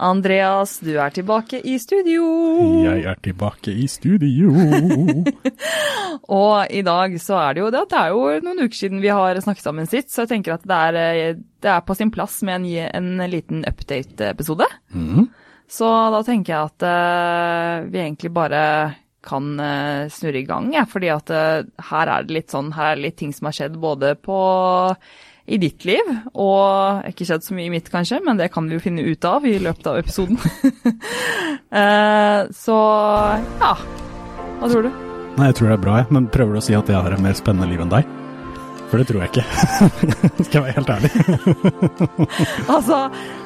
Andreas, du er tilbake i studio. Jeg er tilbake i studio. og i dag så er det jo det at det er jo noen uker siden vi har snakket sammen sist, så jeg tenker at det er, eh, det er på sin plass med en, en liten update-episode. Mm. Så da tenker jeg at uh, vi egentlig bare kan uh, snurre i gang, ja, fordi at uh, her er det litt sånn, her er det litt ting som har skjedd både på i ditt liv, og ikke skjedd så mye i mitt kanskje, men det kan vi jo finne ut av i løpet av episoden. uh, så ja, hva tror du? Nei, Jeg tror det er bra, jeg. Men prøver du å si at jeg har et mer spennende liv enn deg? For det tror jeg ikke. Skal jeg være helt ærlig. altså,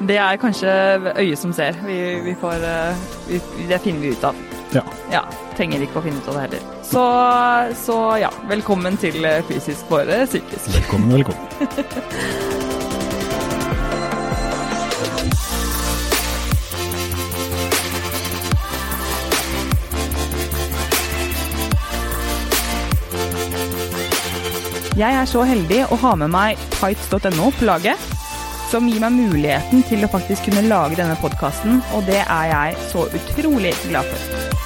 det er kanskje øyet som ser. Vi, vi får vi, Det finner vi ut av. Ja. ja. Trenger ikke å finne ut av det heller. Så, så ja, velkommen til Fysisk for psykisk. Velkommen, velkommen. Jeg er så heldig å ha med meg tights.no på laget, som gir meg muligheten til å faktisk kunne lage denne podkasten, og det er jeg så utrolig glad for.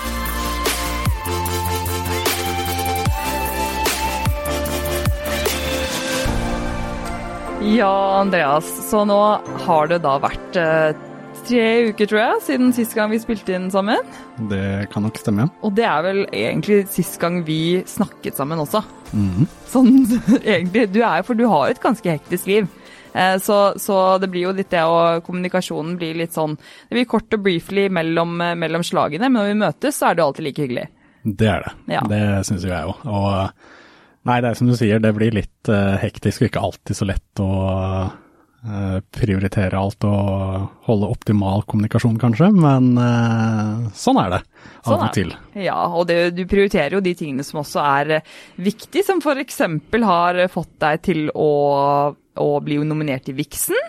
Ja, Andreas, så nå har det da vært eh, tre uker, tror jeg, siden sist gang vi spilte inn sammen. Det kan nok stemme. Og det er vel egentlig sist gang vi snakket sammen også. Mm. Sånn egentlig. Du er jo, for du har jo et ganske hektisk liv. Eh, så, så, det blir jo litt det, og kommunikasjonen blir litt sånn Det blir kort og briefly mellom, mellom slagene, men når vi møtes, så er det alltid like hyggelig. Det er det. Ja. Det syns jo jeg òg. Og nei, det er som du sier, det blir litt uh, hektisk og ikke alltid så lett å Eh, prioritere alt og holde optimal kommunikasjon, kanskje, men uh, sånn er det av sånn og til. Ja, og det, du prioriterer jo de tingene som også er viktige, som f.eks. har fått deg til å, å bli nominert i Vixen.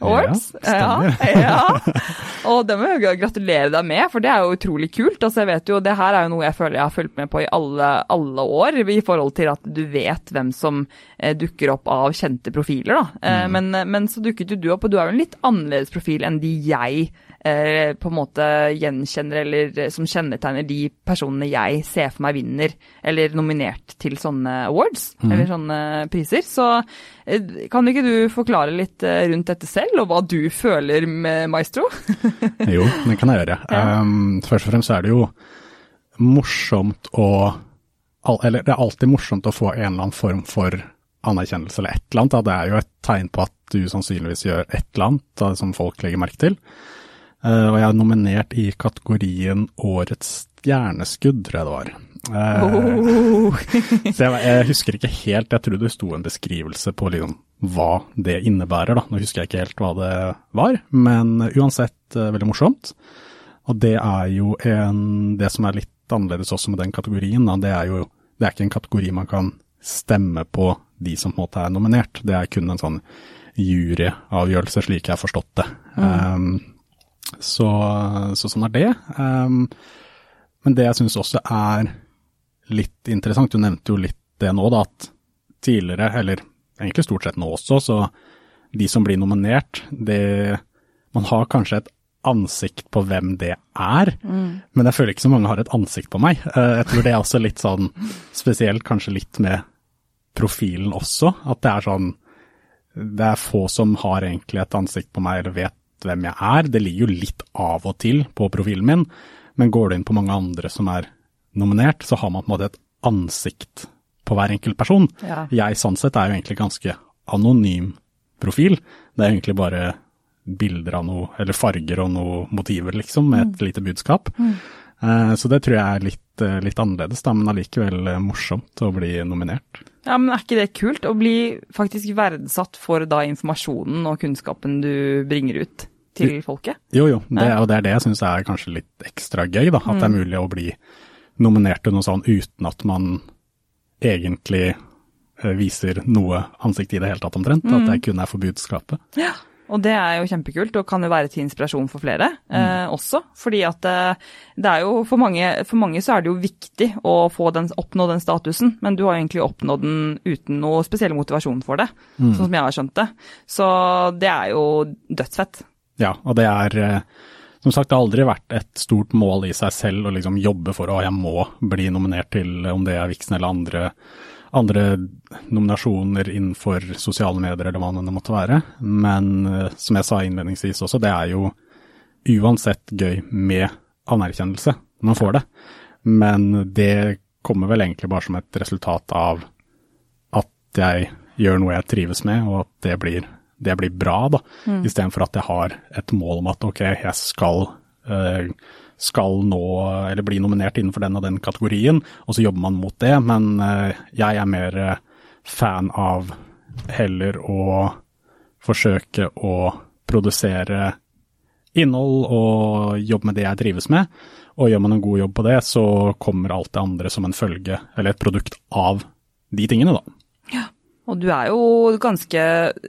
Awards. Ja, ja, Og det må jeg gratulere deg med, for det er jo utrolig kult. Altså, jeg vet jo, Det her er jo noe jeg føler jeg har fulgt med på i alle, alle år, i forhold til at du vet hvem som eh, dukker opp av kjente profiler. da. Eh, mm. men, men, så dukket jo du opp, og du er jo en litt annerledes profil enn de jeg eh, på en måte gjenkjenner, eller eh, som kjennetegner de personene jeg ser for meg vinner, eller nominert til sånne awards, mm. eller sånne priser. Så eh, kan ikke du forklare litt eh, rundt dette selv, og hva du føler med Maestro? jo, det kan jeg gjøre. Ja. Um, først og fremst er det jo morsomt å Eller det er alltid morsomt å få en eller annen form for anerkjennelse eller et eller annet. Da. Det er jo et tegn på at du sannsynligvis gjør et eller annet da, som folk legger merke til. Uh, og jeg er nominert i kategorien Årets stjerneskudd, tror jeg det var. Uh, oh. så jeg, jeg, husker ikke helt, jeg tror det sto en beskrivelse på liksom, hva det innebærer. da. Nå husker jeg ikke helt hva det var, men uansett uh, veldig morsomt. Og det er jo en Det som er litt annerledes også med den kategorien, da, det er jo det er ikke en kategori man kan stemme på de som på en måte er nominert. Det er kun en sånn juryavgjørelse, slik jeg har forstått det. Mm. Um, så, så, sånn er det. Um, men det jeg syns også er litt interessant, du nevnte jo litt det nå, da, at tidligere, eller egentlig stort sett nå også, så de som blir nominert, det Man har kanskje et ansikt på hvem det er, mm. men jeg føler ikke så mange har et ansikt på meg. Uh, jeg tror det er også litt sånn spesielt, kanskje litt med profilen også, at det er sånn Det er få som har egentlig et ansikt på meg eller vet hvem jeg er. Det ligger jo litt av og til på profilen min, men går du inn på mange andre som er nominert, så har man på en måte et ansikt på hver enkelt person. Ja. Jeg sånn sett er jo egentlig ganske anonym profil. Det er egentlig bare bilder av noe, eller farger og noe motiver, liksom, med et mm. lite budskap. Mm. Uh, så det tror jeg er litt, uh, litt annerledes, da, men allikevel uh, morsomt å bli nominert. Ja, men Er ikke det kult å bli faktisk verdsatt for da informasjonen og kunnskapen du bringer ut til folket? Jo, jo, det, og det er det jeg syns er kanskje litt ekstra gøy. da, At mm. det er mm. mulig å bli nominert til noe sånn uten at man egentlig eh, viser noe ansikt i det hele tatt omtrent. Mm. At det kun er for budskapet. Ja. Og det er jo kjempekult, og kan jo være til inspirasjon for flere mm. eh, også. Fordi at eh, det er jo for mange, for mange så er det jo viktig å få den, oppnå den statusen, men du har egentlig oppnådd den uten noe spesiell motivasjon for det, mm. sånn som jeg har skjønt det. Så det er jo dødsfett. Ja, og det er eh, som sagt, det har aldri vært et stort mål i seg selv å liksom jobbe for å jeg må bli nominert til om det er Vixen eller andre, andre nominasjoner innenfor sosiale medier eller hva det måtte være. Men eh, som jeg sa innledningsvis også, det er jo uansett gøy med anerkjennelse når man får det. Men det kommer vel egentlig bare som et resultat av at jeg gjør noe jeg trives med, og at det blir, det blir bra, da. Mm. Istedenfor at jeg har et mål om at ok, jeg skal, uh, skal nå, eller bli nominert innenfor den og den kategorien, og så jobber man mot det. Men uh, jeg er mer uh, fan av heller å forsøke å produsere innhold og jobbe med det jeg trives med. Og gjør man en god jobb på det, så kommer alt det andre som en følge, eller et produkt av de tingene, da. Og du er jo ganske,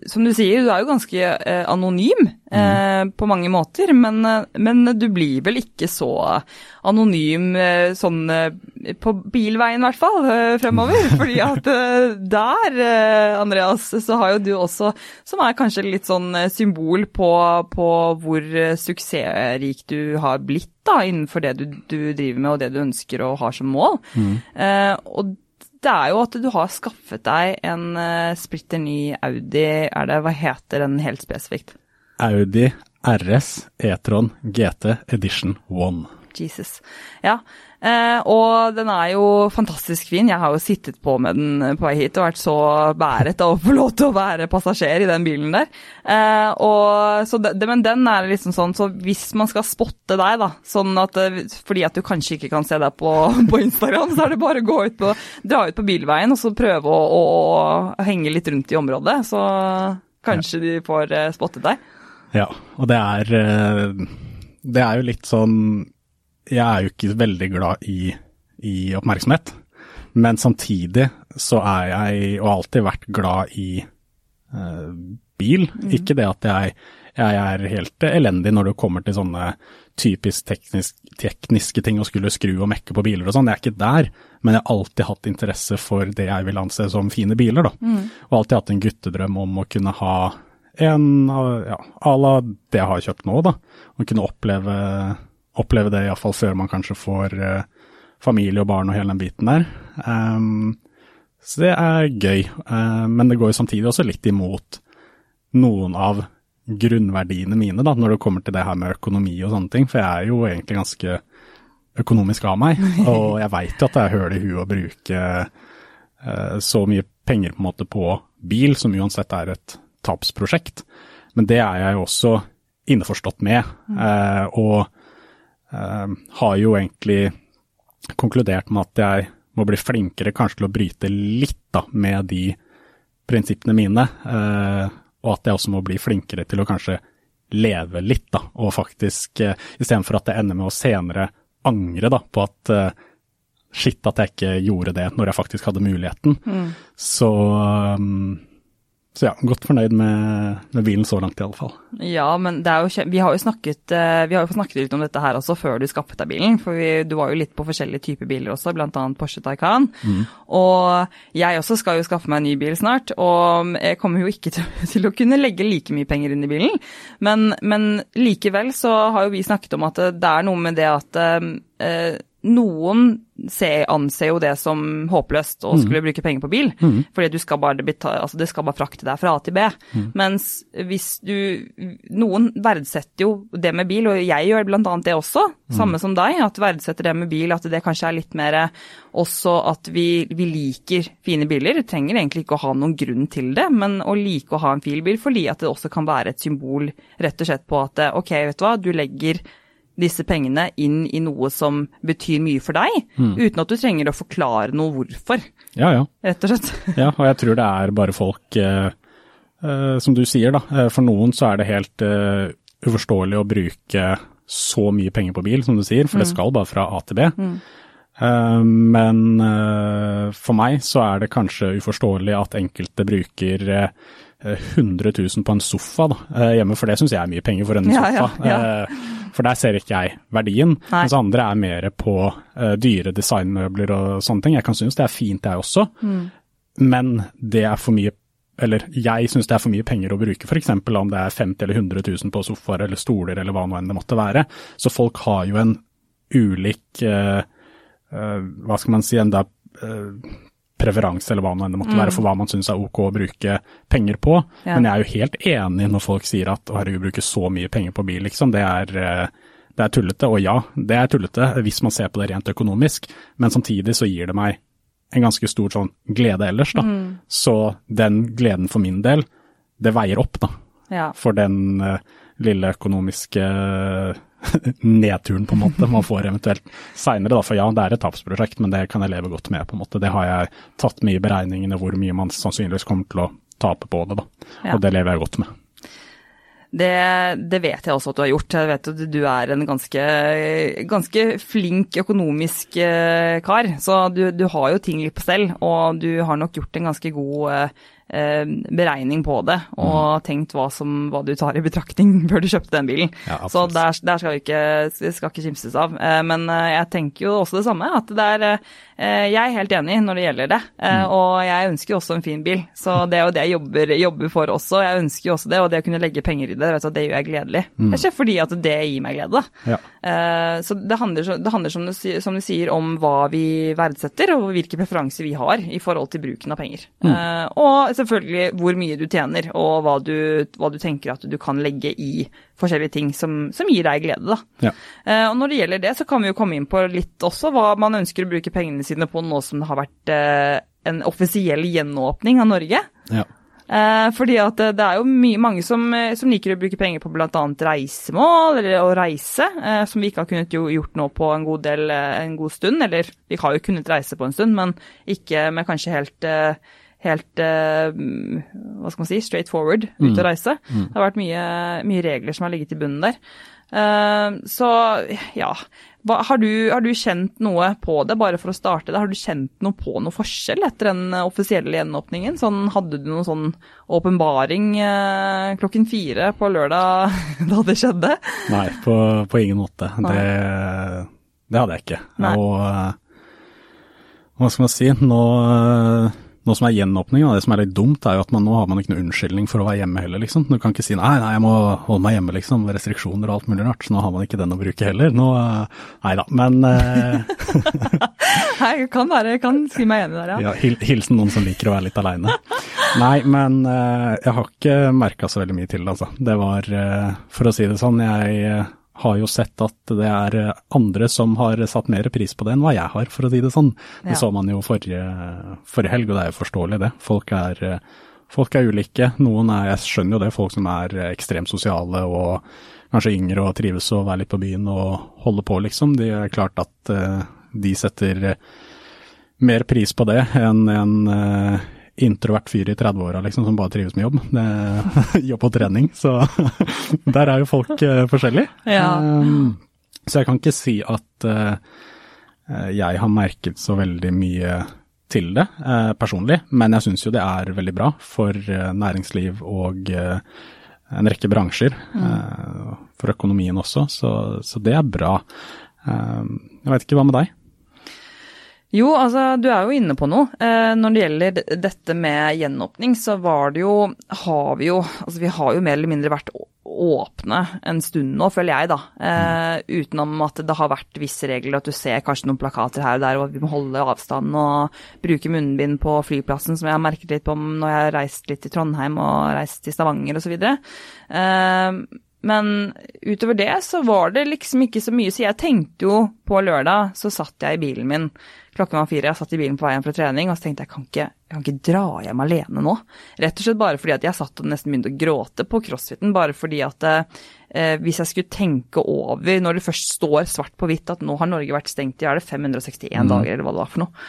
som du sier, du er jo ganske eh, anonym eh, mm. på mange måter. Men, men, du blir vel ikke så anonym eh, sånn eh, på bilveien i hvert fall, eh, fremover. Fordi at eh, der, Andreas, så har jo du også, som er kanskje litt sånn symbol på, på hvor suksessrik du har blitt da, innenfor det du, du, driver med og det du ønsker og har som mål. Mm. og det er jo at du har skaffet deg en uh, splitter ny Audi. Er det, hva heter den helt spesifikt? Audi RS E-tron GT Edition 1. Jesus. Ja, Eh, og den er jo fantastisk fin. Jeg har jo sittet på med den på vei hit og vært så bæret av å få lov til å være passasjer i den bilen der. Eh, og, det, men den er liksom sånn, så hvis man skal spotte deg, da, sånn at eh, fordi at du kanskje ikke kan se deg på, på Instagram, så er det bare å gå ut på, dra ut på bilveien og så prøve å, å, å henge litt rundt i området. Så kanskje de får eh, spottet deg. Ja, og det er, eh, det er jo litt sånn jeg er jo ikke veldig glad i, i, oppmerksomhet. Men samtidig så er jeg, og har alltid vært glad i uh, bil. Mm. Ikke det at jeg, jeg, er helt elendig når det kommer til sånne typisk teknisk, tekniske ting å skulle skru og mekke på biler og sånn. Jeg er ikke der, men jeg har alltid hatt interesse for det jeg vil anse som fine biler, da. Mm. Og alltid hatt en guttedrøm om å kunne ha en ja, à la det jeg har kjøpt nå, da. Å kunne oppleve oppleve det iallfall før man kanskje får uh, familie og barn og hele den biten der. Um, så det er gøy, uh, men det går jo samtidig også litt imot noen av grunnverdiene mine da, når det kommer til det her med økonomi og sånne ting, for jeg er jo egentlig ganske økonomisk av meg, og jeg veit jo at det er høl i huet å bruke uh, så mye penger på en måte på bil, som uansett er et tapsprosjekt. Men det er jeg jo også innforstått med. Uh, og har jo egentlig konkludert med at jeg må bli flinkere kanskje til å bryte litt da, med de prinsippene mine, uh, og at jeg også må bli flinkere til å kanskje leve litt, da, og faktisk eh, istedenfor at jeg ender med å senere angre da, på at eh, shit at jeg ikke gjorde det når jeg faktisk hadde muligheten. Mm. Så um, så ja, godt fornøyd med, med, bilen så langt i alle fall. Ja, men jo, vi, har jo snakket, eh, vi har jo snakket litt om dette her også før du skaffet deg bilen. For vi, du var jo litt på forskjellige typer biler også, bl.a. Porsche Taycan. Mm. Og jeg også skal jo skaffe meg en ny bil snart, og jeg kommer jo ikke til, til å kunne legge like mye penger inn i bilen. Men, men, likevel så har jo vi snakket om at det er noe med det at eh, noen ser, anser jo det som håpløst å mm. skulle mm. bruke penger på bil, mm. fordi du skal bare betale, altså det skal bare frakte deg fra A til B. Mm. Mens hvis du Noen verdsetter jo det med bil, og jeg gjør bl.a. det også, mm. samme som deg, at verdsetter det med bil, at det kanskje er litt mer også at vi, vi liker fine biler. Vi trenger egentlig ikke å ha noen grunn til det, men å like å ha en fin bil fordi at det også kan være et symbol rett og slett på at ok, vet du hva, du legger disse pengene inn i noe som betyr mye for deg, mm. uten at du trenger å forklare noe hvorfor. Ja, ja. Rett og slett. ja, og jeg tror det er bare folk, eh, eh, som du sier da, eh, for noen så er det helt eh, uforståelig å bruke så mye penger på bil, som du sier, for mm. det skal bare fra A til B. Mm. Men eh, for meg så er det kanskje uforståelig at enkelte bruker 100 000 på en sofa da, hjemme, for det syns jeg er mye penger for en ja, sofa. Ja, ja. For der ser ikke jeg verdien. Nei. Mens andre er mer på dyre designmøbler og sånne ting. Jeg kan synes det er fint, jeg også. Mm. Men det er for mye eller jeg syns det er for mye penger å bruke, f.eks. om det er 50 eller 100 000 på sofaer eller stoler eller hva nå enn det måtte være. Så folk har jo en ulik uh, uh, Hva skal man si, enda uh, preferanse eller hva det måtte mm. være for hva man syns er ok å bruke penger på. Ja. Men jeg er jo helt enig når folk sier at å herregud, bruke så mye penger på bil, liksom. Det er, det er tullete. Og ja, det er tullete hvis man ser på det rent økonomisk, men samtidig så gir det meg en ganske stor sånn glede ellers, da. Mm. Så den gleden for min del, det veier opp, da. Ja. For den uh, lille økonomiske nedturen, på en måte, man får eventuelt seinere. For ja, det er et tapsprosjekt, men det kan jeg leve godt med, på en måte. Det har jeg tatt med i beregningene hvor mye man sannsynligvis kommer til å tape på det, da. Ja. Og det lever jeg godt med. Det, det, vet jeg også at du har gjort. Jeg vet at du er en ganske, ganske flink økonomisk eh, kar. Så du, du, har jo ting litt på stell, og du har nok gjort en ganske god eh, beregning på det, og mm. tenkt hva, som, hva, du tar i betraktning før du kjøpte den bilen. Ja, så der, der, skal vi ikke, skal ikke kimses av. Eh, men eh, jeg tenker jo også det samme, at det er Jeg er helt enig når det gjelder det, mm. og jeg ønsker også en fin bil. Så det er jo det jeg jobber, jobber for også. Jeg ønsker jo også det, og det å kunne legge penger i det, du, det gjør jeg gledelig. Mm. Ikke fordi at det gir meg glede. Ja. Så det handler, det handler som, du, som, du, sier om hva vi verdsetter, og hvilke preferanser vi har i forhold til bruken av penger. Mm. Og selvfølgelig hvor mye du tjener, og hva du, hva du, tenker at du kan legge i forskjellige ting som, som gir deg glede. Ja. Eh, og Når det gjelder det, så kan vi jo komme inn på litt også hva man ønsker å bruke pengene sine på nå som det har vært eh, en offisiell gjenåpning av Norge. Ja. Eh, fordi at det er jo mye, mange som, eh, som, liker å bruke penger på bl.a. reisemål eller å reise, eh, som vi ikke har kunnet gjort nå på en god, del, eh, en god stund. Eller vi har jo kunnet reise på en stund, men ikke med kanskje helt helt uh, hva skal man si, straight forward ut mm. å reise. Mm. Det har vært mye, mye, regler som har ligget i bunnen der. Uh, så ja, hva, har, du, har, du, kjent noe på det, bare for å starte det? Har du kjent noe på noe forskjell etter den offisielle gjenåpningen? Sånn, hadde du noen sånn åpenbaring uh, klokken fire på lørdag da det skjedde? Nei, på, på ingen måte. Det, det, hadde jeg ikke. Nei. Og hva skal man si, nå nå som er gjenåpning, det som er litt dumt, er jo at man, nå har man ikke noen unnskyldning for å være hjemme heller, liksom. Du kan ikke si nei, nei, jeg må holde meg hjemme, liksom. Restriksjoner og alt mulig rart. Så nå har man ikke den å bruke heller. Nå, eh, nei da, men Nei, Jeg kan bare jeg kan si meg enig der, ja. ja hilsen noen som liker å være litt aleine. Nei, men uh, jeg har ikke merka så veldig mye til det, altså. Det var, for å si det sånn, jeg har jo sett at det er andre som har satt mer pris på det enn hva jeg har, for å si det sånn. Det så man jo forrige, forrige helg, og det er jo forståelig det. Folk er, folk er, ulike. Noen er, jeg skjønner jo det, folk som er ekstremt sosiale og kanskje yngre og trives å være litt på byen og holde på, liksom. Det er klart at uh, de setter mer pris på det enn en introvert fyr i 30-åra liksom, som bare trives med jobb. Det jobb og trening, så der er jo folk uh, forskjellige. Ja. Um, så jeg kan ikke si at uh, jeg har merket så veldig mye til det uh, personlig, men jeg syns jo det er veldig bra for næringsliv og en rekke bransjer. Mm. for økonomien også, så, så det er bra. jeg vet ikke, hva med deg? Jo, altså du er jo inne på noe. Eh, når det gjelder dette med gjenåpning, så var det jo Har vi jo Altså vi har jo mer eller mindre vært åpne en stund nå, føler jeg, da. Eh, utenom at det har vært visse regler, at du ser kanskje noen plakater her og der, og vi må holde avstand og bruke munnbind på flyplassen, som jeg har merket litt på når jeg har reist litt til Trondheim og reist til Stavanger osv. Eh, men utover det så var det liksom ikke så mye, så jeg tenkte jo på lørdag, så satt jeg i bilen min Klokken var fire, jeg satt i bilen på vei hjem fra trening, og så tenkte jeg kan ikke, jeg kan ikke dra hjem alene nå. Rett og slett bare fordi at jeg satt og nesten begynte å gråte på crossfiten, bare fordi at eh, hvis jeg skulle tenke over, når det først står svart på hvitt at nå har Norge vært stengt i er det 561 mm. dager, eller hva det var for noe,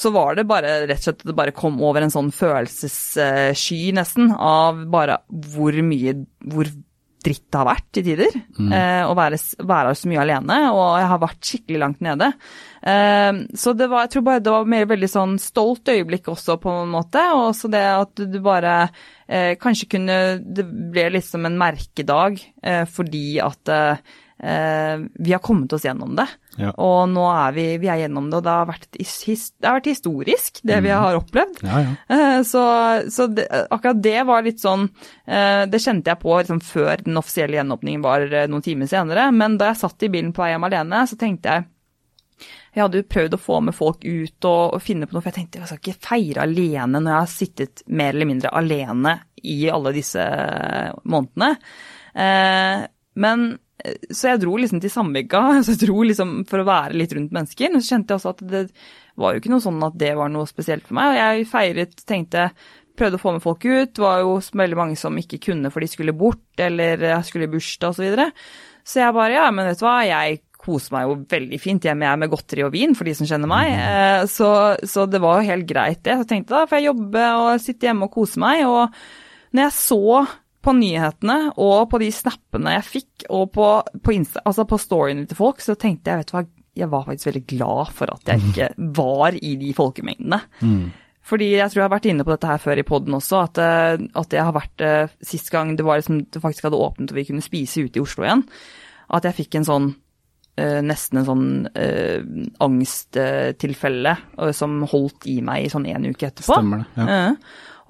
så var det bare rett og slett det bare kom over en sånn følelsessky, nesten, av bare hvor mye hvor dritt det har vært til tider. Mm. Eh, å være, være, så mye alene, og jeg har vært skikkelig langt nede. Eh, så det var, jeg tror bare det var mer veldig sånn stolt øyeblikk også, på en måte. Og også det at du bare eh, kanskje kunne Det ble liksom en merkedag fordi at vi har kommet oss gjennom det. Ja. Og nå er vi, vi er gjennom det, og det har vært, det har vært historisk, det vi har opplevd. Ja, ja. Eh, Så, så det, akkurat det var litt sånn eh, Det kjente jeg på liksom før den offisielle gjenåpningen var eh, noen timer senere. Men da jeg satt i bilen på vei hjem alene, så tenkte jeg jeg hadde jo prøvd å få med folk ut og, og finne på noe, for jeg tenkte jeg skal ikke feire alene når jeg har sittet mer eller mindre alene i alle disse månedene. Eh, men eh, så jeg dro liksom til Sandvika så jeg dro liksom for å være litt rundt mennesker. Men så kjente jeg også at det var jo ikke noe sånn at det var noe spesielt for meg. Og jeg feiret, tenkte Prøvde å få med folk ut. Det var jo veldig mange som ikke kunne for de skulle bort eller skulle i bursdag osv. Så, videre. så jeg bare ja, men vet du hva, jeg koser meg jo veldig fint hjemme jeg er med godteri og vin, for de som kjenner meg. Eh, Så, så det var jo helt greit, det. Så jeg tenkte da får jeg jobbe og sitte hjemme og kose meg. Og når jeg så på nyhetene og på de snappene jeg fikk, og på, på, Insta, altså på storyene til folk, så tenkte jeg vet du hva, jeg var faktisk veldig glad for at jeg ikke var i de folkemengdene. Fordi jeg tror jeg har vært inne på dette her før i poden også, at, eh, at jeg har vært eh, sist gang det var liksom, det faktisk hadde åpnet og vi kunne spise ute i Oslo igjen, at jeg fikk en sånn eh, nesten en sånn eh, angsttilfelle eh, som holdt i meg i sånn en uke etterpå. Stemmer det. Ja. Ja.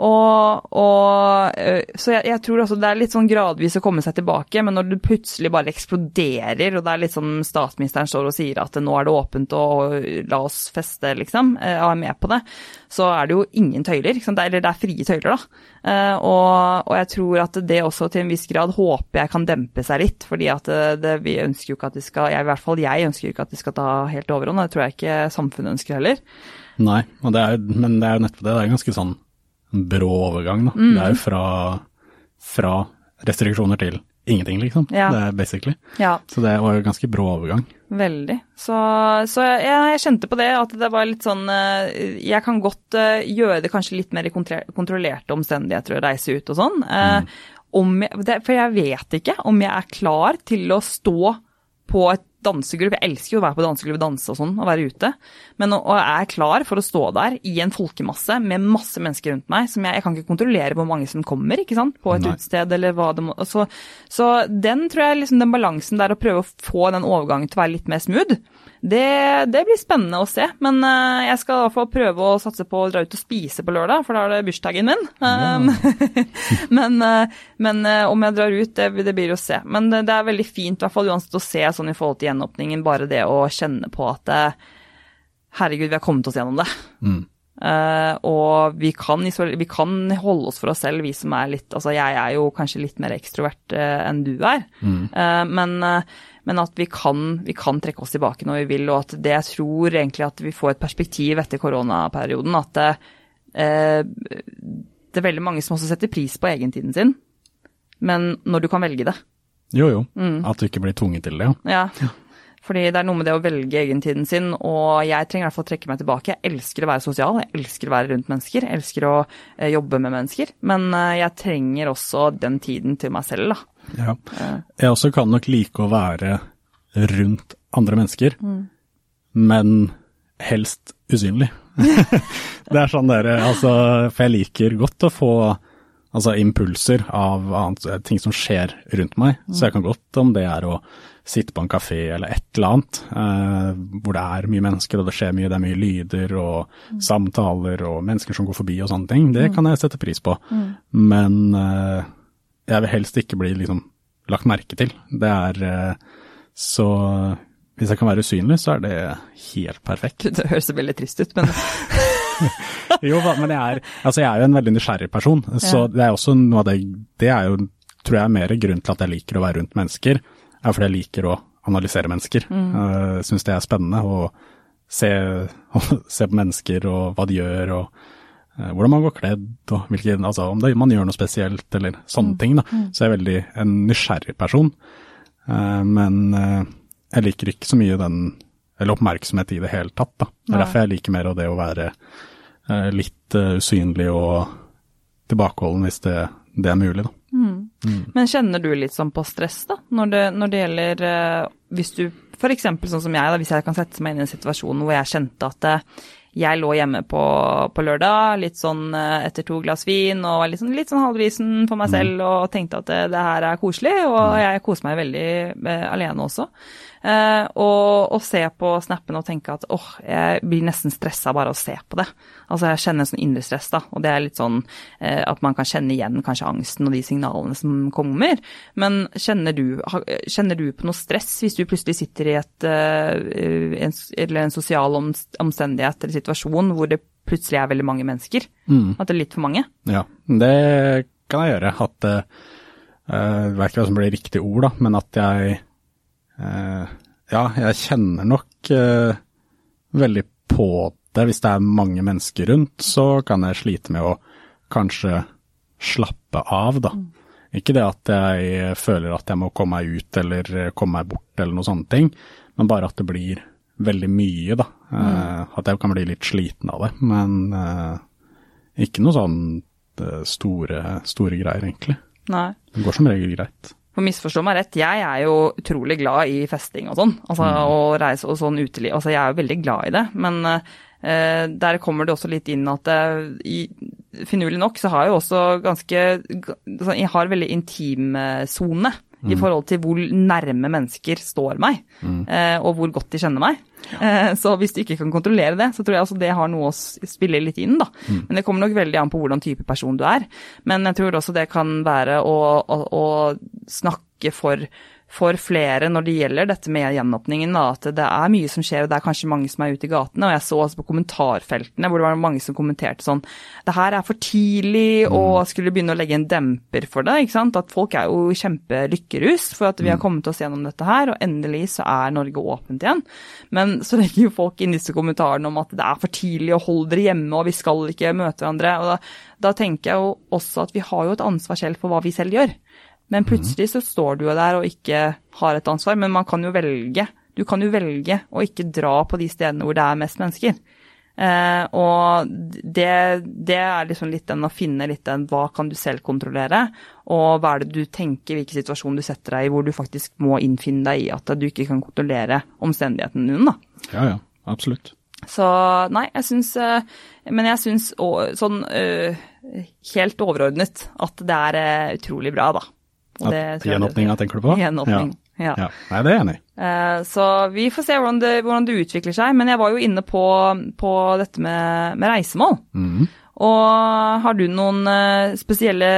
Og, og, eh, så jeg, jeg tror også det er litt sånn gradvis å komme seg tilbake, men når det plutselig bare eksploderer, og det er litt sånn statsministeren står og sier at nå er det åpent og la oss feste, liksom, eh, og er med på det, så er det jo ingen tøyler. Er, eller det er frie tøyler, da. Eh, Og, og jeg tror at det også til en viss grad håper jeg kan dempe seg litt, fordi at det, det, vi ønsker jo ikke at det skal, jeg, i hvert fall jeg ønsker jo ikke at det skal ta helt overhånd, det tror jeg ikke samfunnet ønsker heller. Nei, det er, men det er jo nettopp det. Det er ganske sånn brå overgang, da. Mm. Det er jo fra, fra restriksjoner til ingenting, liksom. Ja. Det er basically. Ja. Så det var jo ganske brå overgang. Veldig. Så, så jeg, jeg kjente på det at det var litt sånn eh, Jeg kan godt eh, gjøre det kanskje litt mer i kontrollerte omstendigheter å reise ut og sånn. Mm. om jeg, for jeg vet ikke om jeg er klar til å stå på et dansegulv. Jeg elsker jo å være på dansegulv og danse og sånn, og være ute. Men å, jeg er klar for å stå der i en folkemasse med masse mennesker rundt meg. som Jeg, jeg kan ikke kontrollere hvor mange som kommer ikke sant, på et Nei. utested eller hva det må så, så den tror jeg liksom den balansen der å prøve å få den overgangen til å være litt mer smooth, det, det blir spennende å se. Men uh, jeg skal i hvert fall prøve å satse på å dra ut og spise på lørdag, for da er det bursdagen min. Um, men, uh, men uh, om jeg drar ut, det, det blir å se. Men det, det er veldig fint i hvert fall uansett å se sånn i forhold til gjenåpningen, bare det å kjenne på at eh, herregud, vi har kommet oss gjennom det. Mm. Eh, og vi kan, vi kan holde oss for oss selv, vi som er litt Altså, jeg er jo kanskje litt mer ekstrovert eh, enn du er, Eh, men, men at vi kan, vi kan trekke oss tilbake når vi vil, og at det jeg tror egentlig at vi får et perspektiv etter koronaperioden, at det, det er veldig mange som også setter pris på egentiden sin, men når du kan velge det. Jo, jo. Mm. At du ikke blir tvunget til det, ja. Ja. Fordi det er noe med det å velge egentiden sin, og jeg trenger i hvert fall å trekke meg tilbake. Jeg elsker å være sosial, jeg elsker å være rundt mennesker, jeg elsker å eh, jobbe med mennesker. Men eh, jeg trenger også den tiden til meg selv, da. Ja. Jeg også kan nok like å være rundt andre mennesker, men helst usynlig. det er sånn dere, altså, for jeg liker godt å få altså, impulser av annet, ting som skjer rundt meg, så jeg kan godt om det er å sitte på en kafé eller et eller annet, eh, hvor det er mye mennesker og det skjer mye, det er mye lyder og samtaler og mennesker som går forbi og sånne ting, det kan jeg sette pris på. Men eh, jeg vil helst ikke bli liksom lagt merke til. Det er eh, så hvis jeg kan være usynlig, så er det helt perfekt. Det høres veldig trist ut, men Jo, men jeg er, altså jeg er jo en veldig nysgjerrig person, så det er også noe av det Det er jo, tror jeg, mer grunn til at jeg liker å være rundt mennesker, er fordi jeg liker å analysere mennesker. Mm. Syns det er spennende å se, se på mennesker og hva de gjør, og eh, hvordan man går kledd, og hvilke, altså om det, man gjør noe spesielt, eller sånne ting. da. Så jeg er veldig en nysgjerrig person. Eh, men jeg liker ikke så mye den, eller oppmerksomhet i det hele tatt. da. Det er derfor jeg liker mer av det å være litt usynlig og tilbakeholden hvis det, det er mulig, da. Men kjenner du litt sånn på stress, da? Når det, når det gjelder eh, Hvis du f.eks. sånn som jeg, da, hvis jeg kan sette meg inn i en situasjon hvor jeg kjente at eh, jeg lå hjemme på, på, lørdag, litt sånn eh, etter to glass vin og var litt sånn, litt sånn halvbrisen for meg selv og tenkte at det, det her er koselig, og jeg koser meg veldig alene også. Eh, og, og, se på snappen og tenke at åh, jeg blir nesten stressa bare av å se på det. Altså jeg kjenner sånn indre stress, da, og det er litt sånn eh, at man kan kjenne igjen kanskje angsten og de signalene som kommer. Men kjenner du, kjenner du på noe stress hvis du plutselig sitter i et, eh, en, eller en sosial omstendighet eller situasjon hvor det plutselig er veldig mange mennesker? Mm. At det er litt for mange? Ja, det kan jeg gjøre. At uh, Jeg vet ikke hva som blir riktig ord, da, men at jeg ja, jeg kjenner nok eh, veldig på det. Hvis det er mange mennesker rundt, så kan jeg slite med å kanskje slappe av, da. Mm. Ikke det at jeg føler at jeg må komme meg ut eller komme meg bort eller noen sånne ting, men bare at det blir veldig mye, da. Mm. Uh, at jeg kan bli litt sliten av det. Men ikke noe sånn store, store greier, egentlig. Nei. Det går som regel greit. For misforstå meg rett, jeg er jo utrolig glad i festing og sånn. Altså mm. å reise og sånn uteliv. Altså jeg er jo veldig glad i det. Men uh, der kommer det også litt inn at uh, i, finurlig nok så har jeg jo også ganske altså, Jeg har veldig intimsone mm. i forhold til hvor nærme mennesker står meg, mm. uh, og hvor godt de kjenner meg. Ja. Så hvis du ikke kan kontrollere det, så tror jeg altså det har noe å spille litt inn, da. Mm. Men det kommer nok veldig an på hvordan type person du er. Men jeg tror også det kan være å, å, å snakke for for flere når det gjelder dette med gjenåpningen. Da, at det er mye som skjer, og det er kanskje mange som er ute i gatene. Og jeg så også på kommentarfeltene hvor det var mange som kommenterte sånn Det her er for tidlig, mm. og skulle begynne å legge en demper for det. ikke sant? At folk er jo kjempelykkerus for at vi har mm. kommet oss gjennom dette her, og endelig så er Norge åpent igjen. Men så legger jo folk inn disse kommentarene om at det er for tidlig, og hold dere hjemme, og vi skal ikke møte hverandre. og da, da tenker jeg jo også at vi har jo et ansvar selv for hva vi selv gjør. Men plutselig så står du jo der og ikke har et ansvar. Men man kan jo velge. Du kan jo velge å ikke dra på de stedene hvor det er mest mennesker. Eh, og det, det, er liksom litt den å finne litt den hva kan du selv kontrollere, og hva er det du tenker, hvilken situasjon du setter deg i hvor du faktisk må innfinne deg i at du ikke kan kontrollere omstendighetene dine, da. Ja, ja, absolutt. Så nei, jeg syns eh, Men jeg syns sånn øh, helt overordnet at det er øh, utrolig bra, da. Gjenåpninga tenker du på? Gjenåpning, ja. ja. ja. Nei, det er jeg enig i. Uh, så vi får se hvordan det, hvordan det, utvikler seg. Men jeg var jo inne på, på dette med, med reisemål. Mm. Og har du noen uh, spesielle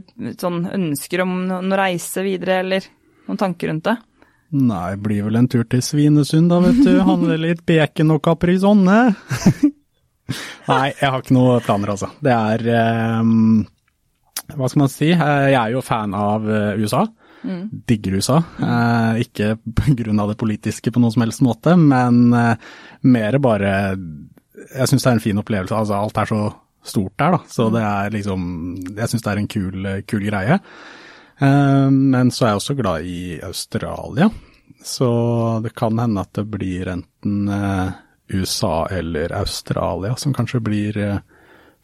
uh, sånn ønsker om å reise videre, eller noen tanker rundt det? Nei, blir vel en tur til Svinesund da, vet du. Handle litt bacon og caprisonne. Nei, jeg har ikke noen planer, altså. Det er um hva skal man si, eh, jeg er jo fan av eh, USA. Mm. Digger USA. Eh, ikke pga. det politiske på noen som helst måte, men mer bare Jeg syns det er en fin opplevelse. Altså, alt er så stort der, da. Så mm. det er liksom Jeg syns det er en kul, kul greie. men så er jeg også glad i Australia. Så det kan hende at det blir enten USA eller Australia som kanskje blir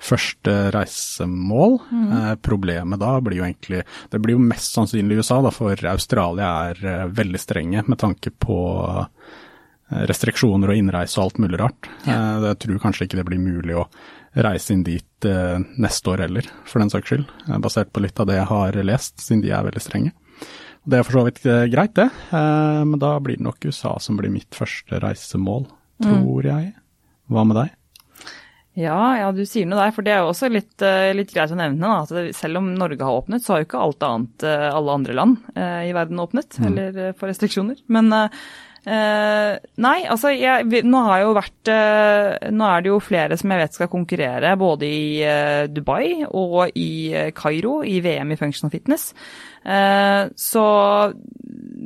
første reisemål. Mm. Eh, problemet da blir jo egentlig Det blir jo mest sannsynlig USA, da, for Australia er eh, veldig strenge med tanke på eh, restriksjoner og innreise og alt mulig rart. Ja. Eh, jeg tror kanskje ikke det blir mulig å reise inn dit eh, neste år heller, for den saks skyld. Eh, basert på litt av det jeg har lest, siden de er veldig strenge. Det er for så vidt greit, det. men da blir det nok USA som blir mitt første reisemål, mm. tror mm. jeg. Hva med deg? Ja, ja, du sier noe der. For det er jo også litt, eh, litt greit å nevne. Da, at selv om Norge har åpnet, så har jo ikke alt annet eh, alle andre land eh, i verden åpnet. Mm. Eller for restriksjoner. Men Uh, nei, altså jeg, nå har jo vært uh, Nå er det jo flere som jeg vet skal konkurrere både i Dubai og i Kairo i VM i Functional Fitness. så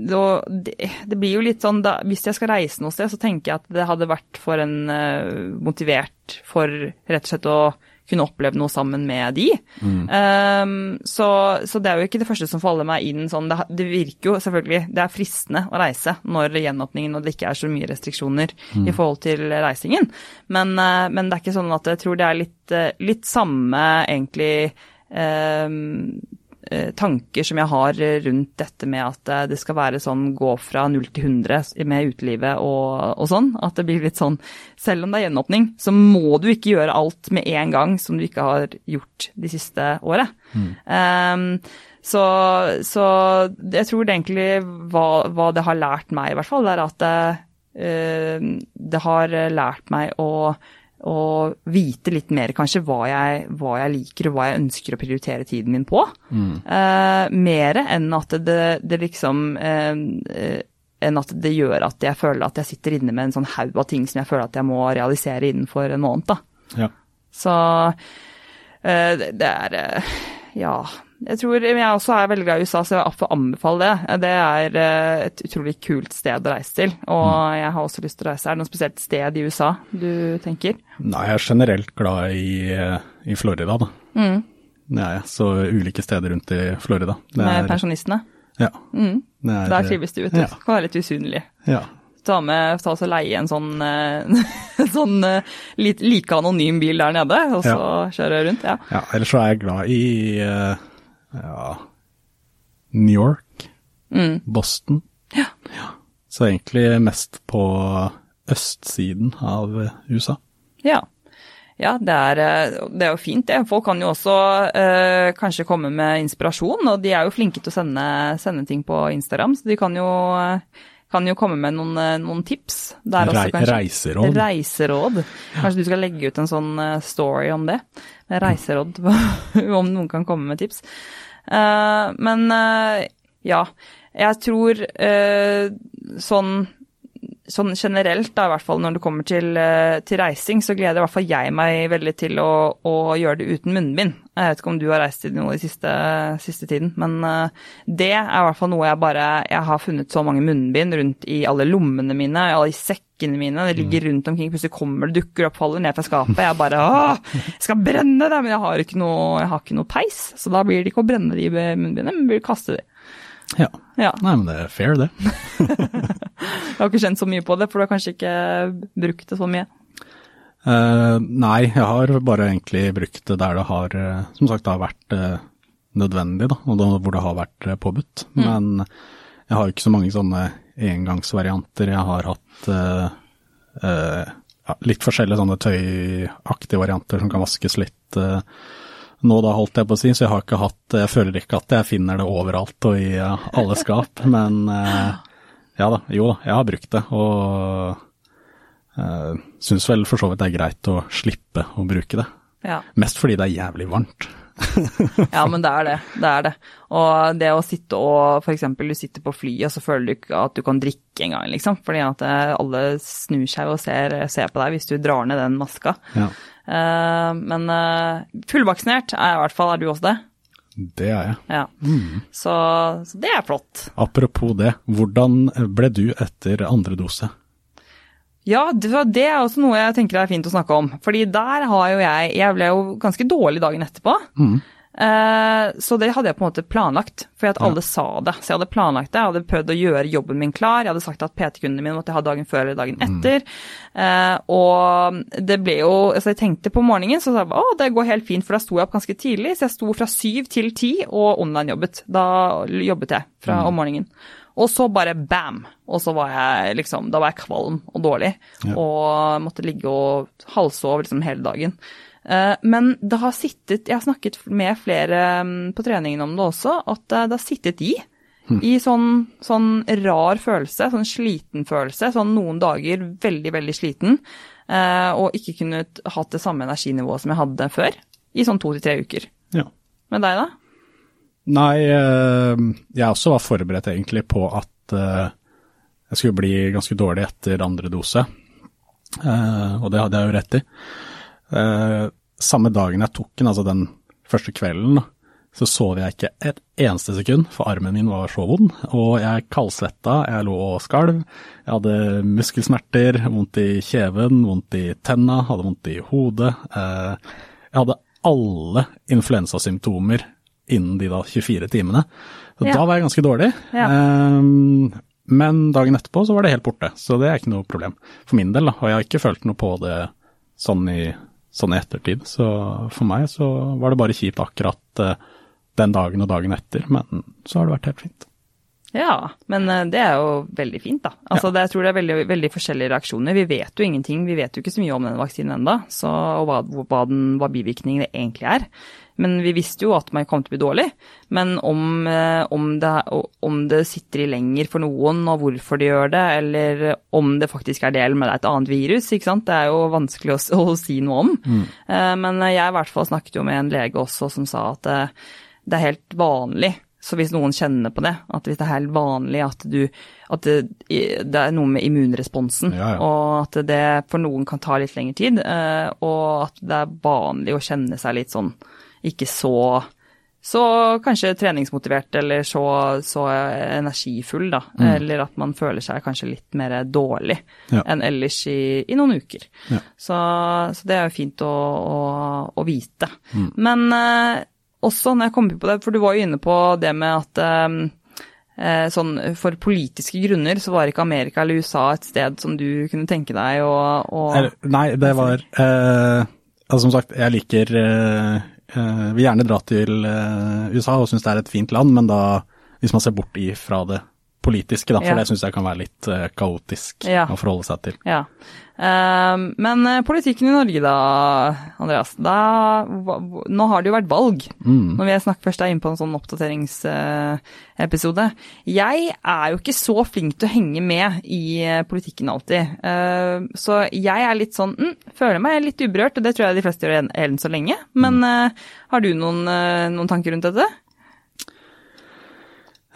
det, det, blir jo litt sånn da, Hvis jeg skal reise noe sted, så tenker jeg at det hadde vært for en uh, motivert for rett og slett å kunne oppleve noe sammen med de. Mm. Um, så, så, det er jo ikke det første som faller meg inn sånn. Det, det, virker jo selvfølgelig Det er fristende å reise når gjenåpningen og det ikke er så mye restriksjoner mm. i forhold til reisingen. Men, uh, men, det er ikke sånn at jeg tror det er litt, uh, litt samme egentlig um, eh, tanker som jeg har rundt dette med at eh, det skal være sånn gå fra 0 til 100 med utelivet og, og sånn. At det blir litt sånn Selv om det er gjenåpning, så må du ikke gjøre alt med en gang som du ikke har gjort de siste året. Mm. Um, så, så, jeg tror det egentlig hva, hva, det har lært meg, i hvert fall, er at det, uh, det har lært meg å og vite litt mer kanskje hva jeg, hva jeg, liker og hva jeg ønsker å prioritere tiden min på. Mm. Eh, mer enn at det, det liksom eh, enn at det gjør at jeg føler at jeg sitter inne med en sånn haug av ting som jeg føler at jeg må realisere innenfor en måned. da. Ja. Så eh, det er eh, Ja jeg tror jeg også er veldig glad i USA, så jeg vil anbefale det. Det er eh, et utrolig kult sted å reise til, og mm. jeg har også lyst til å reise. Er det noe spesielt sted i USA du tenker? Nei, jeg er generelt glad i, eh, i Florida, da. Mm. Det er. Så ulike steder rundt i Florida. Det Med er, pensjonistene? Ja. Mm. Er, Der trives du, vet du. Ja. Kan være litt usynlig. Ja. Ta med, ta og leie en sånn, eh, sånn like anonym bil der nede, og så ja. kjøre rundt. Ja. ja, ellers så er jeg glad i ja New York, mm. Boston. Ja. ja. Så egentlig mest på østsiden av USA. Ja. Ja, det er, det er, jo fint det. Folk kan jo også eh, kanskje komme med inspirasjon, og de er jo flinke til å sende, sende ting på Instagram, så de kan jo, kan jo komme med noen, noen tips. Også, reiseråd. Reiseråd. Kanskje du skal legge ut en sånn eh, story om det. Reiseråd, om noen kan komme med tips. Uh, men uh, ja, jeg tror uh, sånn, sånn generelt, da, i hvert fall når det kommer til, til, reising, så gleder i hvert fall jeg meg veldig til å, å, gjøre det uten munnbind. Jeg vet ikke om du har reist i noe i siste, siste tiden, men det er i hvert fall noe jeg bare Jeg har funnet så mange munnbind rundt i alle lommene mine, i alle sekkene mine. Det ligger rundt omkring, plutselig kommer det, dukker opp, faller ned fra skapet. Jeg bare Åh, jeg skal brenne det! Men jeg har ikke noe, jeg har ikke noe peis, så da blir det ikke å brenne de munnbindene, men blir kaste de. Ja. ja. Nei, men det er fair, det. jeg har ikke kjent så mye på det, for du har kanskje ikke brukt det så mye? Uh, nei, jeg har bare egentlig brukt det der det har, eh, som sagt, har vært uh, nødvendig, da, og da, hvor det har vært uh, påbudt. Mm. Men jeg har ikke så mange sånne engangsvarianter. Jeg har hatt ja, litt forskjellige sånne tøyaktige varianter som kan vaskes litt nå da, holdt jeg på å si, så jeg har ikke hatt Jeg føler ikke at jeg finner det overalt og i alle skap, men ja da, jo da, jeg har brukt det. Og Uh, Syns vel for så vidt det er greit å slippe å bruke det. Ja. Mest fordi det er jævlig varmt. ja, men det er det. Det er det. Og det å sitte og f.eks. du sitter på flyet, og så føler du ikke at du kan drikke engang, liksom. Fordi at eh, alle snur seg og ser, ser, på deg hvis du drar ned den maska. Ja. Uh, men uh, fullvaksinert er i hvert fall. Er du også det? Det er jeg. Ja. Mm. Så, så, det er flott. Apropos det, hvordan ble du etter andre dose? Ja, det er også noe jeg tenker er fint å snakke om. Fordi der har jo jeg Jeg ble jo ganske dårlig dagen etterpå. Mm. Eh, så det hadde jeg på en måte planlagt, fordi at alle sa det. Så jeg hadde planlagt det, jeg hadde prøvd å gjøre jobben min klar. Jeg hadde sagt at PT-kundene mine måtte ha dagen før eller dagen mm. etter. Mm. Og det ble jo Altså jeg tenkte på morgenen, så sa jeg å det går helt fint, for da sto jeg opp ganske tidlig. Så jeg sto fra syv til ti og online-jobbet. Da jobbet jeg fra mm. om morgenen. Og så bare bam! Og så var jeg liksom Da var jeg kvalm og dårlig. Ja. Og måtte ligge og halsove liksom hele dagen. Eh, men det har sittet Jeg har snakket med flere mm, på treningen om det også, at det har sittet i. Hm. I sånn, sånn, rar følelse, sånn sliten følelse. Sånn noen dager veldig, veldig sliten. Eh, og ikke kunnet hatt det samme energinivået som jeg hadde før. I sånn to til tre uker. Ja. Med deg, da? Nei, eh, jeg også var forberedt egentlig på at eh, jeg skulle bli ganske dårlig etter andre dose. Eh, og det hadde jeg jo rett i. Samme dagen jeg tok den, altså den første kvelden, så sov jeg ikke et eneste sekund, for armen min var så vond. Og jeg kaldsvetta, jeg lå og skalv. Jeg hadde muskelsmerter, vondt i kjeven, vondt i tenna, hadde vondt i hodet. Jeg hadde alle influensasymptomer innen de da 24 timene. Så ja. da var jeg ganske dårlig. Ja. Um, men dagen etterpå så var det helt borte, så det er ikke noe problem for min del. da, Og jeg har ikke følt noe på det sånn i, sånn i ettertid. Så for meg så var det bare kjipt akkurat uh, den dagen og dagen etter, men så har det vært helt fint. Ja, men eh, det er jo veldig fint, da. Altså, Ja. det, jeg tror det er veldig, veldig forskjellige reaksjoner. Vi vet jo ingenting, vi vet jo ikke så mye om den vaksinen ennå, og hva, hva, den, hva bivirkningene egentlig er. Men vi visste jo at man kom til å bli dårlig. Men om, eh, om, det, om det sitter i lenger for noen, og hvorfor de gjør det, eller om det faktisk er del med det er et annet virus, ikke sant. Det er jo vanskelig å, å si noe om. Mm. Men jeg i hvert fall snakket jo med en lege også som sa at det, det er helt vanlig. Så hvis noen kjenner på det, at hvis det er helt vanlig at du At det, det er noe med immunresponsen, Ja, ja. og at det for noen kan ta litt lengre tid, eh, og at det er vanlig å kjenne seg litt sånn ikke så så kanskje treningsmotivert eller så, så energifull, da. Eller at man føler seg kanskje litt mer dårlig Ja. enn ellers i, i noen uker. Ja. Så, så det er jo fint å, å, å vite. Men eh, også når jeg kommer på det, for du var jo inne på det med at eh, eh, sånn for politiske grunner så var ikke Amerika eller USA et sted som du kunne tenke deg å, å nei, det var eh, altså Som sagt, jeg liker eh, Vil gjerne dra til eh, USA og syns det er et fint land, men da, hvis man ser bort ifra det politiske, da, for Ja. det syns jeg kan være litt uh, kaotisk Ja. å forholde seg til. Ja. Uh, men eh, politikken i Norge da, Andreas. Da, nå har det jo vært valg. Når vi snakker først er inne på en sånn oppdateringsepisode. jeg er jo ikke så flink til å henge med i eh, politikken alltid. Uh, så jeg er litt sånn mm, Føler meg litt uberørt, og det tror jeg de fleste gjør enn så lenge. Men eh, har du noen, eh, noen tanker rundt dette?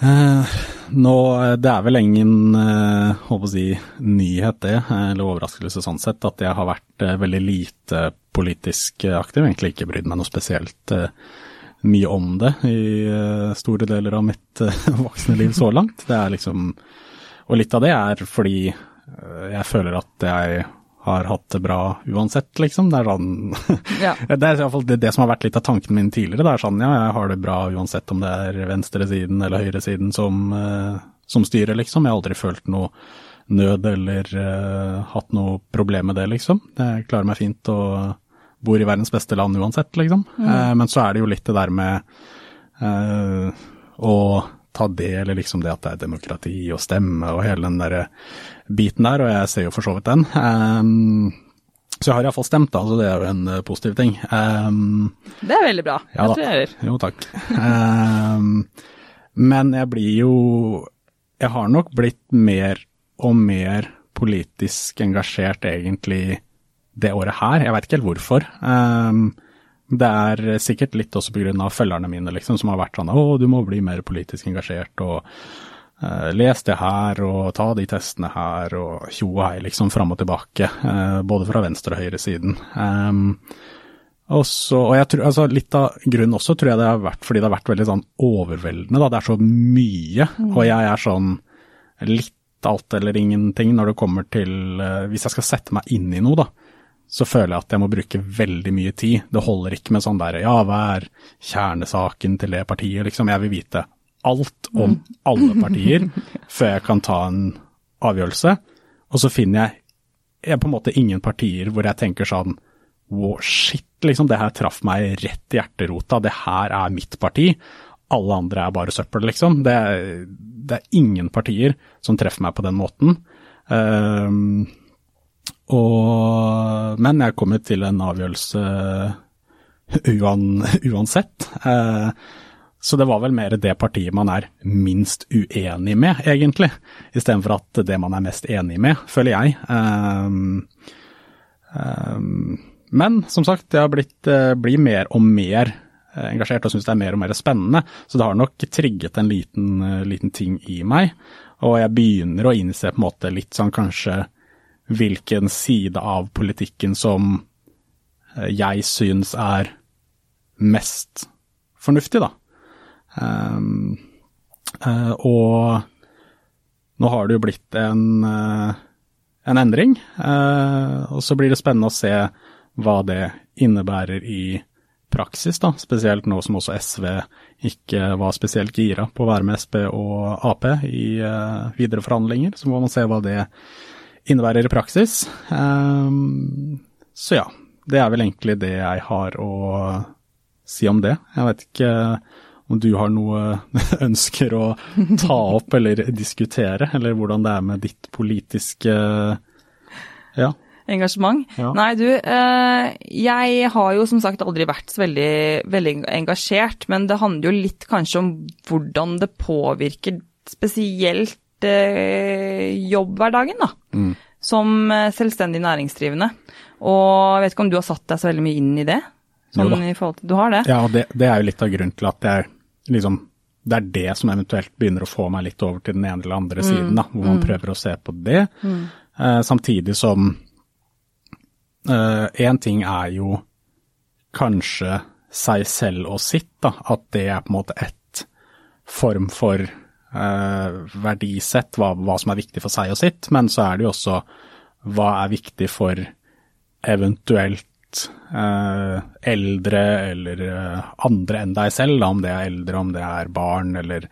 Eh, nå, eh, Det er vel ingen eh, si, nyhet det, eh, eller overraskelse sånn sett, at jeg har vært veldig lite politisk aktiv. Egentlig ikke brydd meg noe spesielt mye om det i store deler av mitt voksne liv så langt. Det er liksom, og litt av det er fordi jeg føler at jeg har hatt det bra uansett, liksom. Det er sånn Ja. det er i hvert fall det, det som har vært litt av tanken min tidligere. Det er sånn, ja, jeg har det bra uansett om det er venstresiden eller høyresiden som, eh, som styrer, liksom. Jeg har aldri følt noe nød eller uh, hatt noe problem med det, liksom. Jeg klarer meg fint og bor i verdens beste land uansett, liksom. Eh, men så er det jo litt det der med uh, å ta del i liksom det at det er demokrati og stemme og hele den der biten der, og jeg ser jo for så vidt den. Um, så jeg har iallfall stemt, da, så det er jo en eh, positiv ting. Um, Det er veldig bra. ja. Gratulerer. Jo, takk. Um, men jeg blir jo Jeg har nok blitt mer og mer politisk engasjert egentlig det året her. Jeg veit ikke helt hvorfor. Um, det er sikkert litt også pga. følgerne mine, liksom, som har vært sånn å, du må bli mer politisk engasjert og uh, les det her og ta de testene her og tjo og hei, liksom, fram og tilbake. Uh, både fra venstre- og høyresiden. Um, og så, og jeg tror, altså Litt av grunnen også tror jeg det har vært fordi det har vært veldig sånn overveldende. da, Det er så mye. Og jeg er sånn litt alt eller ingenting når det kommer til uh, Hvis jeg skal sette meg inn i noe, da, så føler jeg at jeg må bruke veldig mye tid. Det holder ikke med sånn der ja, hva er kjernesaken til det partiet, liksom. Jeg vil vite alt om alle partier før jeg kan ta en avgjørelse. Og så finner jeg, jeg på en måte ingen partier hvor jeg tenker sånn wow, shit, liksom, det her traff meg rett i hjerterota, det her er mitt parti. Alle andre er bare søppel, liksom. Det det er ingen partier som treffer meg på den måten. Ehm, og, men jeg kommer til en avgjørelse uan, uansett. Eh, så det var vel mer det partiet man er minst uenig med, egentlig, istedenfor at det man er mest enig med, føler jeg. Ehm, ehm, men som sagt, jeg har blitt, eh, blir mer og mer eh, engasjert og syns det er mer og mer spennende. Så det har nok trigget en liten, eh, liten ting i meg. Og jeg begynner å innse på en måte litt sånn kanskje hvilken side av politikken som eh, jeg syns er mest fornuftig, da. Um, uh, og nå har det jo blitt en, uh, en endring, uh, og så blir det spennende å se hva det innebærer i praksis, da, spesielt nå som også SV ikke var spesielt gira på å være med Sp og Ap i videre forhandlinger. Så må man se hva det innebærer i praksis. Ehm, så ja, det er vel egentlig det jeg har å si om det. Jeg vet ikke om du har noe ønsker å ta opp eller diskutere, eller hvordan det er med ditt politiske ja. Engasjement? Ja. Nei, du, eh, jeg har jo som sagt aldri vært så veldig, veldig engasjert, men det handler jo litt kanskje om hvordan det påvirker spesielt eh, jobbhverdagen, da. Mm. Som eh, selvstendig næringsdrivende. Og jeg vet ikke om du har satt deg så veldig mye inn i det? Sånn i til, du har det? Ja, og det, det er jo litt av grunnen til at jeg liksom det er det som eventuelt begynner å få meg litt over til den ene eller andre siden, da, hvor man prøver å se på det. Eh, samtidig som Én ting er jo kanskje seg selv og sitt, da, at det er på en måte ett form for eh, verdisett, hva, hva som er viktig for seg og sitt, men så er det jo også hva er viktig for eventuelt eh, eldre eller eh, andre enn deg selv, da, om det er eldre, om det er barn eller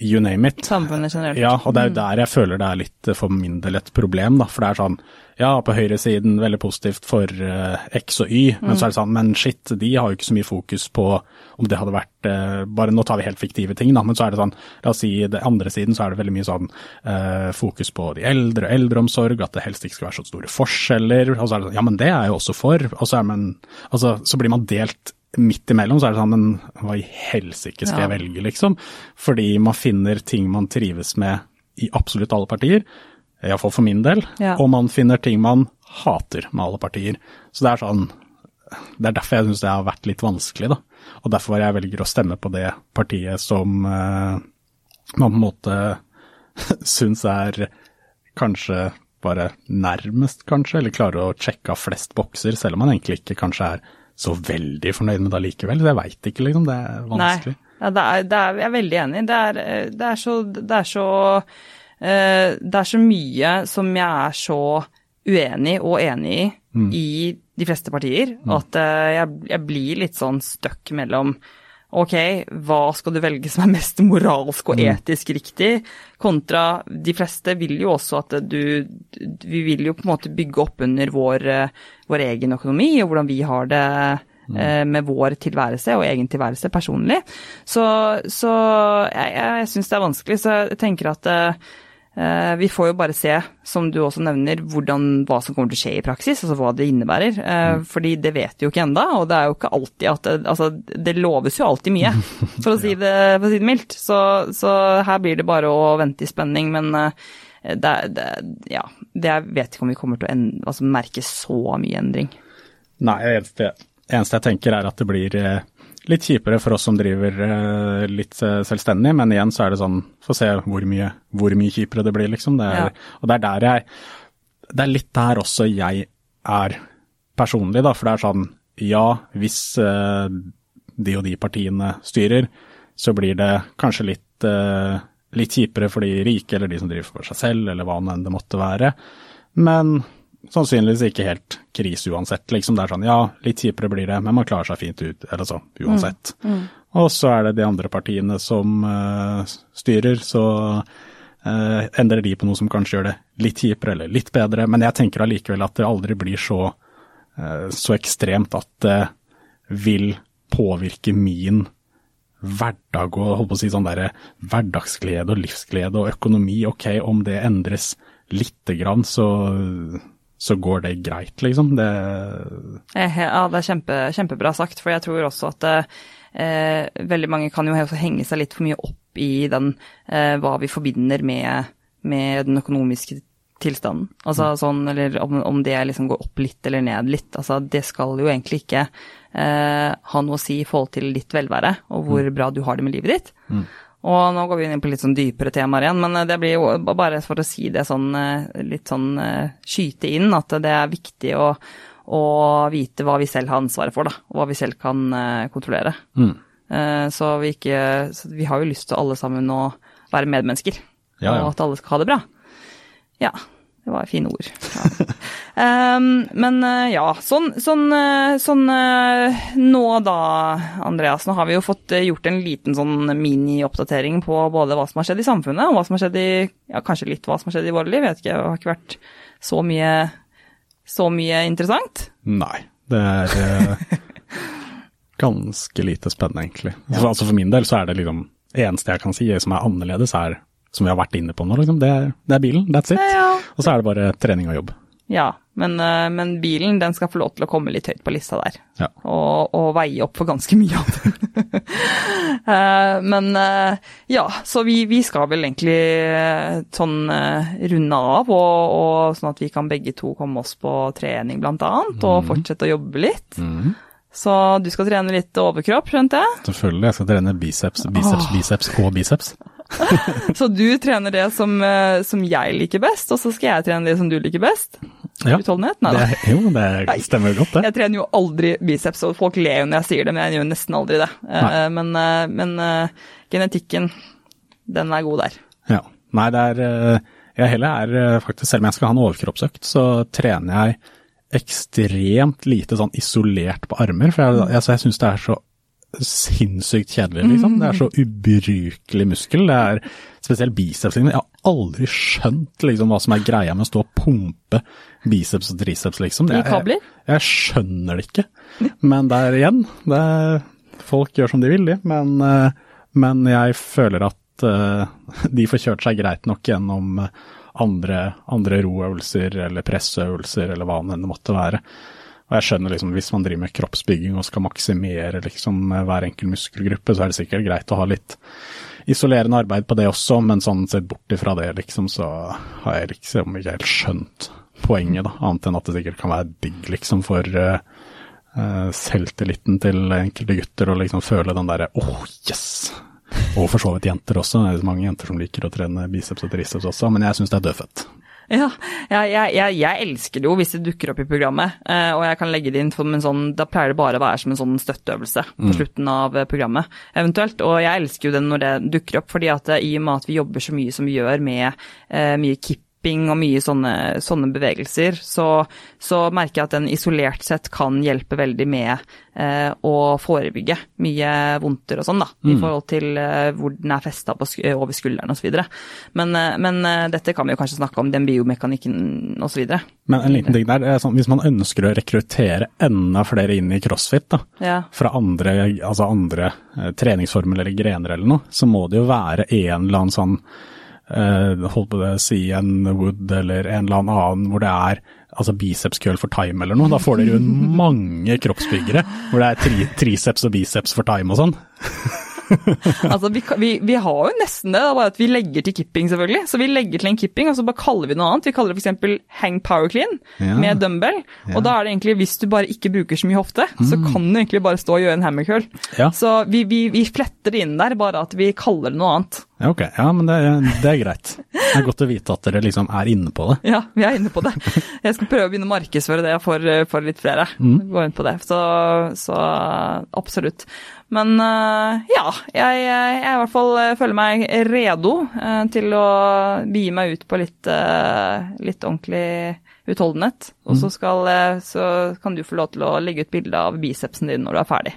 you name it. Samfunnet generelt. Ja, og det er jo der jeg føler det er litt eh, for min del et problem, da. For det er sånn, ja, på høyresiden veldig positivt for uh, X og Y, men så er det sånn, men shit, de har jo ikke så mye fokus på om det hadde vært uh, Bare nå tar vi helt fiktive ting, da, men så er det sånn, la oss si det andre siden så er det veldig mye sånn uh, fokus på de eldre, eldreomsorg, at det helst ikke skal være så store forskjeller. Og så er det sånn, ja, men det er jeg jo også for. Og så er man Altså, så blir man delt midt imellom, så er det sånn, men hva i helsike skal Ja. jeg velge, liksom? Fordi man finner ting man trives med i absolutt alle partier, iallfall for min del, Ja. og man finner ting man hater med alle partier. Så det er sånn Det er derfor jeg syns det har vært litt vanskelig, da. Og derfor jeg velger å stemme på det partiet som eh, man på en måte syns er kanskje bare nærmest, kanskje, eller klarer å sjekke av flest bokser, selv om man egentlig ikke kanskje er så veldig fornøyd med det allikevel. Jeg veit ikke, liksom. Det er vanskelig. Ja, det er, det er, jeg er veldig enig. Det er, det er så, det er så uh, Det er så mye som jeg er så uenig og enig i i de fleste partier, at uh, jeg, jeg blir litt sånn stuck mellom Ok, hva skal du velge som er mest moralsk og etisk riktig, kontra de fleste vil jo også at du Vi vil jo på en måte bygge opp under vår, vår egen økonomi og hvordan vi har det eh, med vår tilværelse og egen tilværelse personlig. Så, så jeg, jeg syns det er vanskelig. Så jeg tenker at eh, vi får jo bare se, som du også nevner, hvordan, hva som kommer til å skje i praksis, altså hva det innebærer. Mm. Fordi det vet vi jo ikke enda, og det er jo ikke alltid at det, Altså, det loves jo alltid mye, for å si det, for å si det mildt. Så, så her blir det bare å vente i spenning, men eh, det, det, ja, det jeg vet ikke om vi kommer til å en, altså, merke så mye endring. Nei, det eneste, eneste jeg tenker er at det blir eh, litt kjipere for oss som driver eh, litt eh, selvstendig, men igjen så er det sånn, få se hvor mye, hvor mye kjipere det blir, liksom. Det er, Ja. Og det er der jeg Det er litt der også jeg er personlig, da, for det er sånn, ja, hvis eh, de og de partiene styrer, så blir det kanskje litt, eh, litt kjipere for de rike, eller de som driver for seg selv, eller hva nå enn det måtte være. Men sannsynligvis ikke helt krise uansett. Liksom det er sånn, ja, litt kjipere blir det, men man klarer seg fint ut, eller så, uansett. Og så er det de andre partiene som uh, styrer, så uh, endrer de på noe som kanskje gjør det litt kjipere eller litt bedre. Men jeg tenker allikevel at det aldri blir så, uh, så ekstremt at det vil påvirke min hverdag og holdt på å si sånn der, hverdagsglede og livsglede og økonomi. Ok, om det endres lite grann, så, så går det greit, liksom. Det, Eh, Ja, det er kjempe, kjempebra sagt, for jeg tror også at eh, veldig mange kan jo henge seg litt for mye opp i den eh, hva vi forbinder med, med den økonomiske tilstanden. Altså sånn, eller om, om det liksom går opp litt eller ned litt. Altså det skal jo egentlig ikke eh, ha noe å si i forhold til ditt velvære og hvor bra du har det med livet ditt. Og nå går vi inn på litt sånn dypere temaer igjen, men det blir jo bare for å si det sånn eh, litt sånn eh, skyte inn, at det er viktig å, å vite hva vi selv har ansvaret for, da, og hva vi selv kan eh, kontrollere. mm. Eh, Så vi ikke så Vi har jo lyst til alle sammen å være medmennesker, Ja, ja. og at alle skal ha det bra. Ja. Det var fine ord. Ja. Um, men eh, ja, sånn, sånn, eh, sånn eh, nå da, Andreas. Nå har vi jo fått gjort en liten sånn mini-oppdatering på både hva som har skjedd i samfunnet, og hva som har skjedd i Ja, kanskje litt hva som har skjedd i våre liv. Jeg vet ikke, det har ikke vært så mye, så mye interessant. Nei, det er ganske lite spennende, egentlig. Så, altså For min del så er det liksom eneste jeg kan si som er annerledes, er som vi har vært inne på nå, liksom. Det, det er bilen, that's it. Ja. Og så er det bare trening og jobb. Ja, men, eh, men bilen den skal få lov til å komme litt høyt på lista der. Ja. Og, og veie opp for ganske mye av den. Eh, men eh, ja, så vi, vi skal vel egentlig sånn runde av, og, og sånn at vi kan begge to komme oss på trening blant annet, og fortsette å jobbe litt. Mm. Så du skal trene litt overkropp, skjønte jeg? Selvfølgelig. Jeg skal trene biceps, biceps, Åh. biceps og biceps. Så du trener det som, eh, som jeg liker best, og så skal jeg trene det som du liker best? Ja. Utholdenhet? Nei Det, da. Det, jo, det stemmer godt, det. Jeg trener jo aldri biceps, og folk ler jo når jeg sier det, men jeg gjør nesten aldri det. Eh. Men, eh, men genetikken, den er god der. Ja. Nei, det er Jeg heller er faktisk, selv om jeg skal ha en overkroppsøkt, så trener jeg ekstremt lite sånn isolert på armer. For jeg, altså, jeg syns det er så sinnssykt kjedelig, liksom. Det er så ubrukelig muskel. Det er spesielt biceps. Liksom. Jeg har aldri skjønt liksom, hva som er greia med å stå og pumpe biceps og triceps, liksom. Jeg, jeg, jeg skjønner det ikke. Men der igjen, det er, folk gjør som de vil, de. Men, eh, men jeg føler at eh, de får kjørt seg greit nok gjennom eh, andre, andre roøvelser eller presseøvelser eller hva det måtte være. Og jeg skjønner liksom, hvis man driver med kroppsbygging og skal maksimere liksom hver enkelt muskelgruppe, så er det sikkert greit å ha litt isolerende arbeid på det også, men sånn sett bort ifra det, liksom, så har jeg liksom ikke helt skjønt poenget, da. Annet enn at det sikkert kan være digg, liksom, for uh, uh, selvtilliten til enkelte gutter å liksom føle den derre åh, oh, yes! Og for så vidt jenter også. Det er mange jenter som liker å trene biceps og triceps også, men jeg syns det er dødfødt. Ja, jeg, jeg, jeg, elsker det jo hvis det dukker opp i programmet, eh, og jeg kan legge det inn som en sånn Da pleier det bare å være som en sånn støtteøvelse på slutten av eh, programmet, eventuelt. Og jeg elsker jo det når det dukker opp, fordi at eh, i og med at vi jobber så mye som vi gjør med eh, mye kipping og mye sånne, sånne bevegelser, så, så merker jeg at den isolert sett kan hjelpe veldig med eh, å forebygge mye vondter og sånn, da, i forhold til eh, hvor den er festa over skulderen osv. Men, eh, men eh, dette kan vi jo kanskje snakke om, den biomekanikken osv. Men en liten ting der, er sånn, hvis man ønsker å rekruttere enda flere inn i crossfit, da, Ja. fra andre, altså andre eh, treningsformer eller grener eller noe, så må det jo være en eller annen sånn eh, holdt på det å si en wood eller en eller annen hvor det er altså biceps curl for time eller noe. Da får dere jo mange kroppsbyggere hvor det er tri triceps og biceps for time og sånn. Altså, vi, vi, vi har jo nesten det, det er bare at vi legger til kipping, selvfølgelig. Så vi legger til en kipping, og så bare kaller vi noe annet. Vi kaller det f.eks. hang power clean Ja. med dumbbell. Og da er det egentlig, hvis du bare ikke bruker så mye hofte, så kan du egentlig bare stå og gjøre en hammer curl. Ja. Så vi, vi, vi fletter det inn der, bare at vi kaller det noe annet. Ja, ok. Ja, men det, det er greit. Det er godt å vite at dere liksom er inne på det. Ja, vi er inne på det. Jeg skal prøve å begynne å markedsføre det for, for litt flere. Gå inn på det. Så, så absolutt. Men eh, ja, jeg, jeg i hvert fall eh, føler meg redo eh, til å begi meg ut på litt, eh, litt ordentlig utholdenhet. Og så, skal, eh, så kan du få lov til å legge ut bilde av bicepsen din når du er ferdig.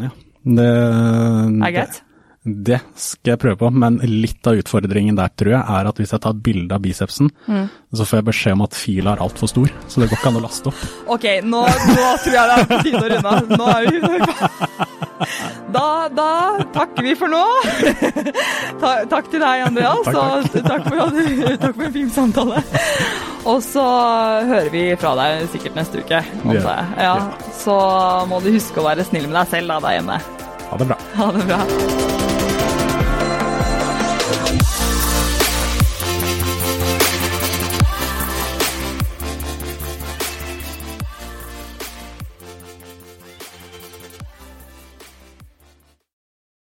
Ja. Det, Er greit? Det skal jeg prøve på, men litt av utfordringen der tror jeg er at hvis jeg tar et bilde av bicepsen, så får jeg beskjed om at fila er altfor stor, så det går ikke an å laste opp. Ok, nå, nå tror jeg det er på tide å runde av. Nå er vi da, da takker vi for nå. Ta, takk til deg, Andreas, Takk, og takk for, takk for en fin samtale. Og så hører vi fra deg sikkert neste uke. Antar jeg. Ja, så må du huske å være snill med deg selv da, der hjemme. Ha det bra. Ha det bra.